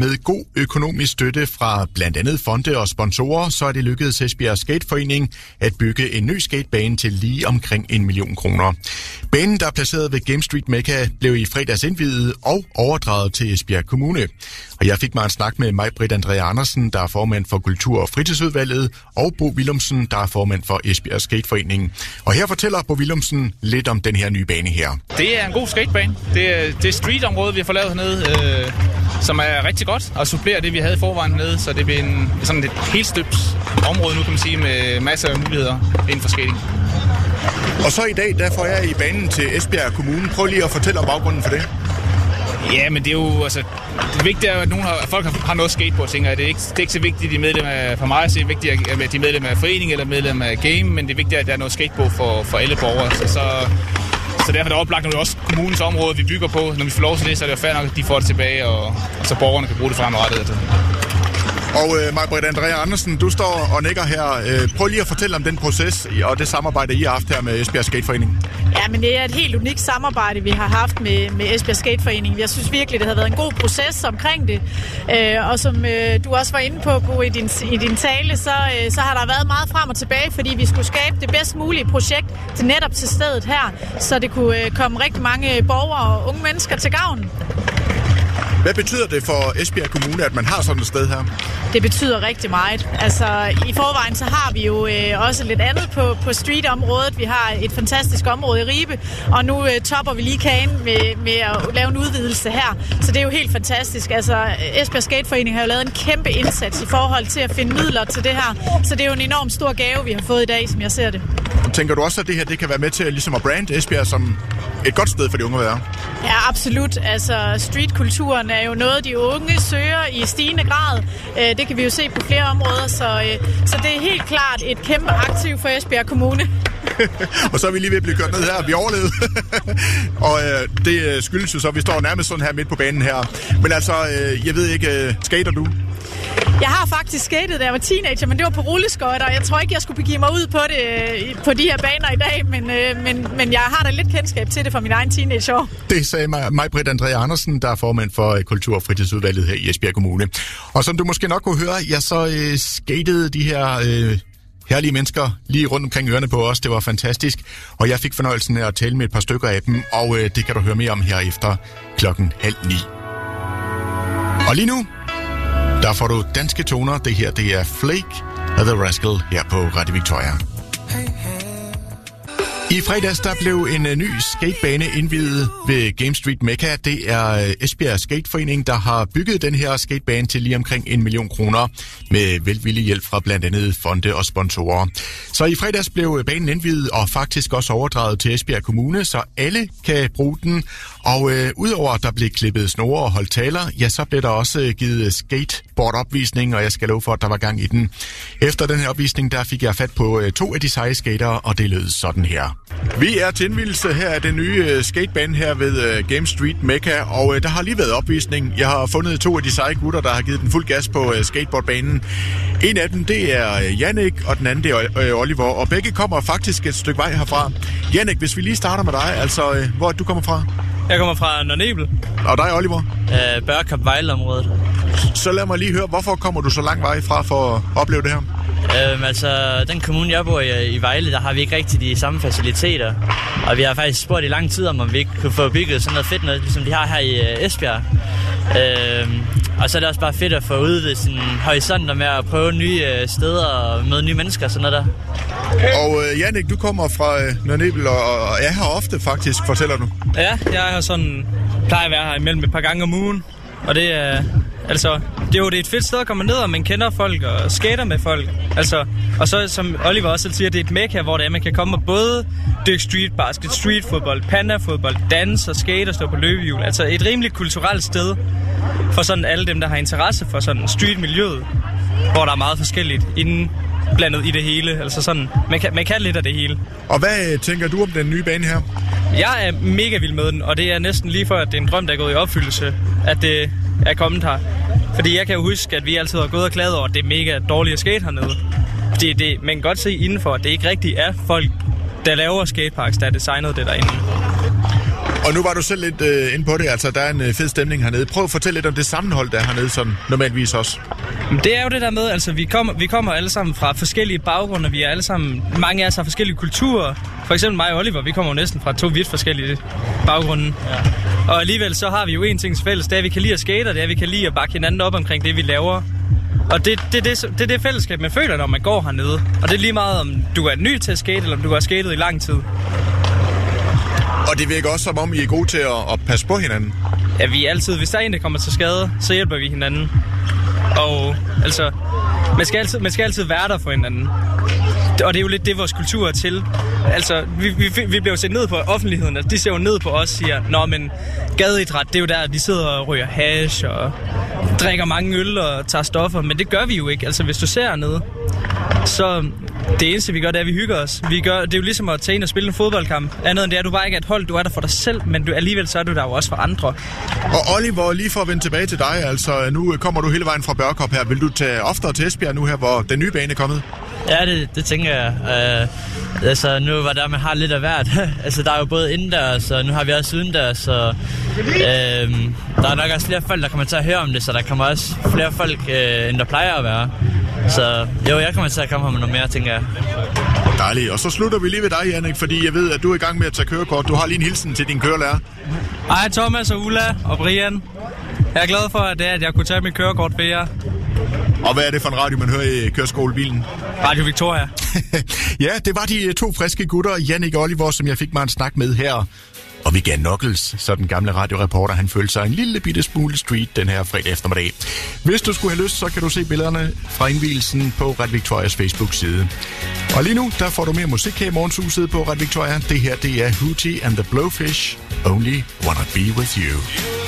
med god økonomisk støtte fra blandt andet fonde og sponsorer, så er det lykkedes Esbjerg Skateforening at bygge en ny skatebane til lige omkring en million kroner. Banen, der er placeret ved Game Street Mecca, blev i fredags indvidet og overdraget til Esbjerg Kommune. Og jeg fik mig en snak med mig, Britt Andrea Andersen, der er formand for Kultur- og Fritidsudvalget, og Bo Willumsen, der er formand for Esbjerg Skateforening. Og her fortæller Bo Willumsen lidt om den her nye bane her. Det er en god skatebane. Det er, det er streetområdet, vi har fået lavet hernede, øh, som er rigtig godt, og supplerer det, vi havde i forvejen hernede, så det bliver en, sådan et helt støbt område nu, kan man sige, med masser af muligheder inden for skating. Og så i dag, der får jeg i banen til Esbjerg Kommune. Prøv lige at fortælle om baggrunden for det. Ja, men det er jo, altså, det vigtige er at, nogen har, at folk har, har noget skate på, tænker jeg. Det er ikke, det er ikke så vigtigt, at de er medlem af, for mig at se, vigtigt, at de er medlem af forening eller medlem af game, men det er vigtigt, at der er noget skate på for, for alle borgere. Så, så, så derfor er det oplagt, når det er også kommunens område, vi bygger på. Når vi får lov til det, så er det jo fair nok, at de får det tilbage, og, og så borgerne kan bruge det fremadrettet. Altså. Og øh, Majbrit Andrea Andersen, du står og nikker her. Øh, prøv lige at fortælle om den proces og det samarbejde, I har haft her med Esbjerg Skateforening. Ja, men det er et helt unikt samarbejde, vi har haft med, med Esbjerg Skateforening. Jeg synes virkelig, det har været en god proces omkring det. Øh, og som øh, du også var inde på, Bo, i din, i din tale, så, øh, så har der været meget frem og tilbage, fordi vi skulle skabe det bedst mulige projekt til netop til stedet her, så det kunne øh, komme rigtig mange borgere og unge mennesker til gavn. Hvad betyder det for Esbjerg Kommune, at man har sådan et sted her? Det betyder rigtig meget. Altså, i forvejen så har vi jo øh, også lidt andet på, på streetområdet. Vi har et fantastisk område i Ribe, og nu øh, topper vi lige kagen med, med at lave en udvidelse her. Så det er jo helt fantastisk. Altså, Esbjerg Skateforening har jo lavet en kæmpe indsats i forhold til at finde midler til det her. Så det er jo en enorm stor gave, vi har fået i dag, som jeg ser det. Tænker du også, at det her det kan være med til ligesom at brande Esbjerg som et godt sted for de unge at være? Ja, absolut. Altså, streetkulturen er jo noget, de unge søger i stigende grad. Øh, det kan vi jo se på flere områder, så, øh, så det er helt klart et kæmpe aktiv for Esbjerg Kommune. og så er vi lige ved at blive kørt ned her. Vi overlevede. og øh, det skyldes jo så, at vi står nærmest sådan her midt på banen her. Men altså, øh, jeg ved ikke, øh, skater du? Jeg har faktisk skatet, da jeg var teenager, men det var på rulleskøjter. Jeg tror ikke, jeg skulle begive mig ud på det øh, på de her baner i dag, men, øh, men, men jeg har da lidt kendskab til det fra min egen teenageår. Det sagde mig, mig Britt Andrea Andersen, der er formand for øh, Kultur- og Fritidsudvalget her i Esbjerg Kommune. Og som du måske nok kunne høre, jeg så øh, skatede de her... Øh, herlige mennesker lige rundt omkring ørerne på os. Det var fantastisk. Og jeg fik fornøjelsen af at tale med et par stykker af dem, og øh, det kan du høre mere om her efter klokken halv ni. Og lige nu, der får du danske toner. Det her, det er Flake of The Rascal her på Radio Victoria. Hey, hey. I fredags der blev en øh, ny skatebane indvidet ved Game Street Mecca. Det er øh, Esbjerg Skateforening, der har bygget den her skatebane til lige omkring en million kroner med velvillig hjælp fra blandt andet fonde og sponsorer. Så i fredags blev øh, banen indvidet og faktisk også overdraget til Esbjerg Kommune, så alle kan bruge den. Og øh, udover at der blev klippet snore og holdt taler, ja, så blev der også givet skateboardopvisning, og jeg skal love for, at der var gang i den. Efter den her opvisning, der fik jeg fat på to af de seje skatere, og det lød sådan her. Vi er til indvielse her af den nye uh, skatebane her ved uh, Game Street Mecca, og uh, der har lige været opvisning. Jeg har fundet to af de seje gutter, der har givet den fuld gas på skateboardbanen. En af dem, det er Jannik, og den anden, det er Oliver, og begge kommer faktisk et stykke vej herfra. Jannik, hvis vi lige starter med dig, altså, hvor du kommer fra? Jeg kommer fra Nørnebel. Og dig, Oliver? Øh, Børkap Vejleområdet. Så lad mig lige høre, hvorfor kommer du så lang vej fra for at opleve det her? Øhm, altså, den kommune, jeg bor i, i Vejle, der har vi ikke rigtig de samme faciliteter. Og vi har faktisk spurgt i lang tid om, om vi ikke kunne få bygget sådan noget fedt noget, ligesom de har her i uh, Esbjerg. Øhm, og så er det også bare fedt at få udvidet sin horisonter med at prøve nye uh, steder og møde nye mennesker og sådan noget der. Og uh, Jannik, du kommer fra uh, Nørnebel og, og er her ofte faktisk, fortæller du? Ja, jeg er her sådan, plejer at være her imellem et par gange om ugen. Og det er, altså, det er jo det er et fedt sted at komme ned, og man kender folk og skater med folk. Altså, og så, som Oliver også siger, det er et mekka, hvor det er, man kan komme og både dykke street basket, street fodbold, panda fodbold, danse og skate og stå på løbehjul. Altså et rimeligt kulturelt sted for sådan alle dem, der har interesse for sådan street-miljøet, hvor der er meget forskelligt inden blandet i det hele. Altså sådan, man kan, man kan lidt af det hele. Og hvad tænker du om den nye bane her? Jeg er mega vild med den, og det er næsten lige for, at det er en drøm, der er gået i opfyldelse, at det er kommet her. Fordi jeg kan jo huske, at vi altid har gået og klaget over, at det er mega dårligt at skate hernede. Det, det, man kan godt se indenfor, at det ikke rigtigt er folk, der laver skateparks, der er designet det derinde. Og nu var du selv lidt øh, inde på det, altså der er en øh, fed stemning hernede. Prøv at fortælle lidt om det sammenhold, der er hernede sådan normalvis også. Men det er jo det der med, altså vi kommer, vi kommer alle sammen fra forskellige baggrunde, vi er alle sammen, mange af os har forskellige kulturer. For eksempel mig og Oliver, vi kommer jo næsten fra to vidt forskellige baggrunde. Ja. Og alligevel så har vi jo en ting fælles, det er, at vi kan lide at skate, og det er, at vi kan lide at bakke hinanden op omkring det, vi laver. Og det, det, det, det, det er det fællesskab, man føler, når man går hernede. Og det er lige meget, om du er ny til at skate, eller om du har skatet i lang tid. Og det virker også som om, I er gode til at, at passe på hinanden. Ja, vi er altid, hvis der er en, der kommer til skade, så hjælper vi hinanden. Og altså, man skal altid, man skal altid være der for hinanden. Og det er jo lidt det, vores kultur er til. Altså, vi, vi, vi bliver jo set ned på offentligheden. Altså, de ser jo ned på os og siger, Nå, men gadeidræt, det er jo der, de sidder og ryger hash og drikker mange øl og tager stoffer. Men det gør vi jo ikke. Altså, hvis du ser ned, så det eneste, vi gør, det er, at vi hygger os. Vi gør, det er jo ligesom at tage ind og spille en fodboldkamp. Andet end det er, at du bare ikke er et hold, du er der for dig selv, men du, alligevel så er du der jo også for andre. Og Oliver, lige for at vende tilbage til dig, altså nu kommer du hele vejen fra Børkop her. Vil du tage oftere til Esbjerg nu her, hvor den nye bane er kommet? Ja, det, det tænker jeg. Uh, altså, nu var der, man har lidt af hvert. altså, der er jo både indendørs, og nu har vi også udendørs, så uh, der er nok også flere folk, der kommer til at høre om det, så der kommer også flere folk, uh, end der plejer at være. Så jo, jeg kommer til at komme her med noget mere, tænker jeg. Dejligt. Og så slutter vi lige ved dig, Jannik, fordi jeg ved, at du er i gang med at tage kørekort. Du har lige en hilsen til din kørelærer. Hej Thomas og Ulla og Brian. Jeg er glad for, at, det er, at jeg kunne tage mit kørekort ved jer. Og hvad er det for en radio, man hører i køreskolebilen? Radio Victoria. ja, det var de to friske gutter, Jannik og Oliver, som jeg fik mig en snak med her. Og Vigan Knuckles, så den gamle radioreporter, han følte sig en lille bitte smule street den her fredag eftermiddag. Hvis du skulle have lyst, så kan du se billederne fra indvielsen på Red Victorias Facebook-side. Og lige nu, der får du mere musik her i morgenshuset på Red Victoria. Det her, det er Hootie and the Blowfish. Only wanna be with you.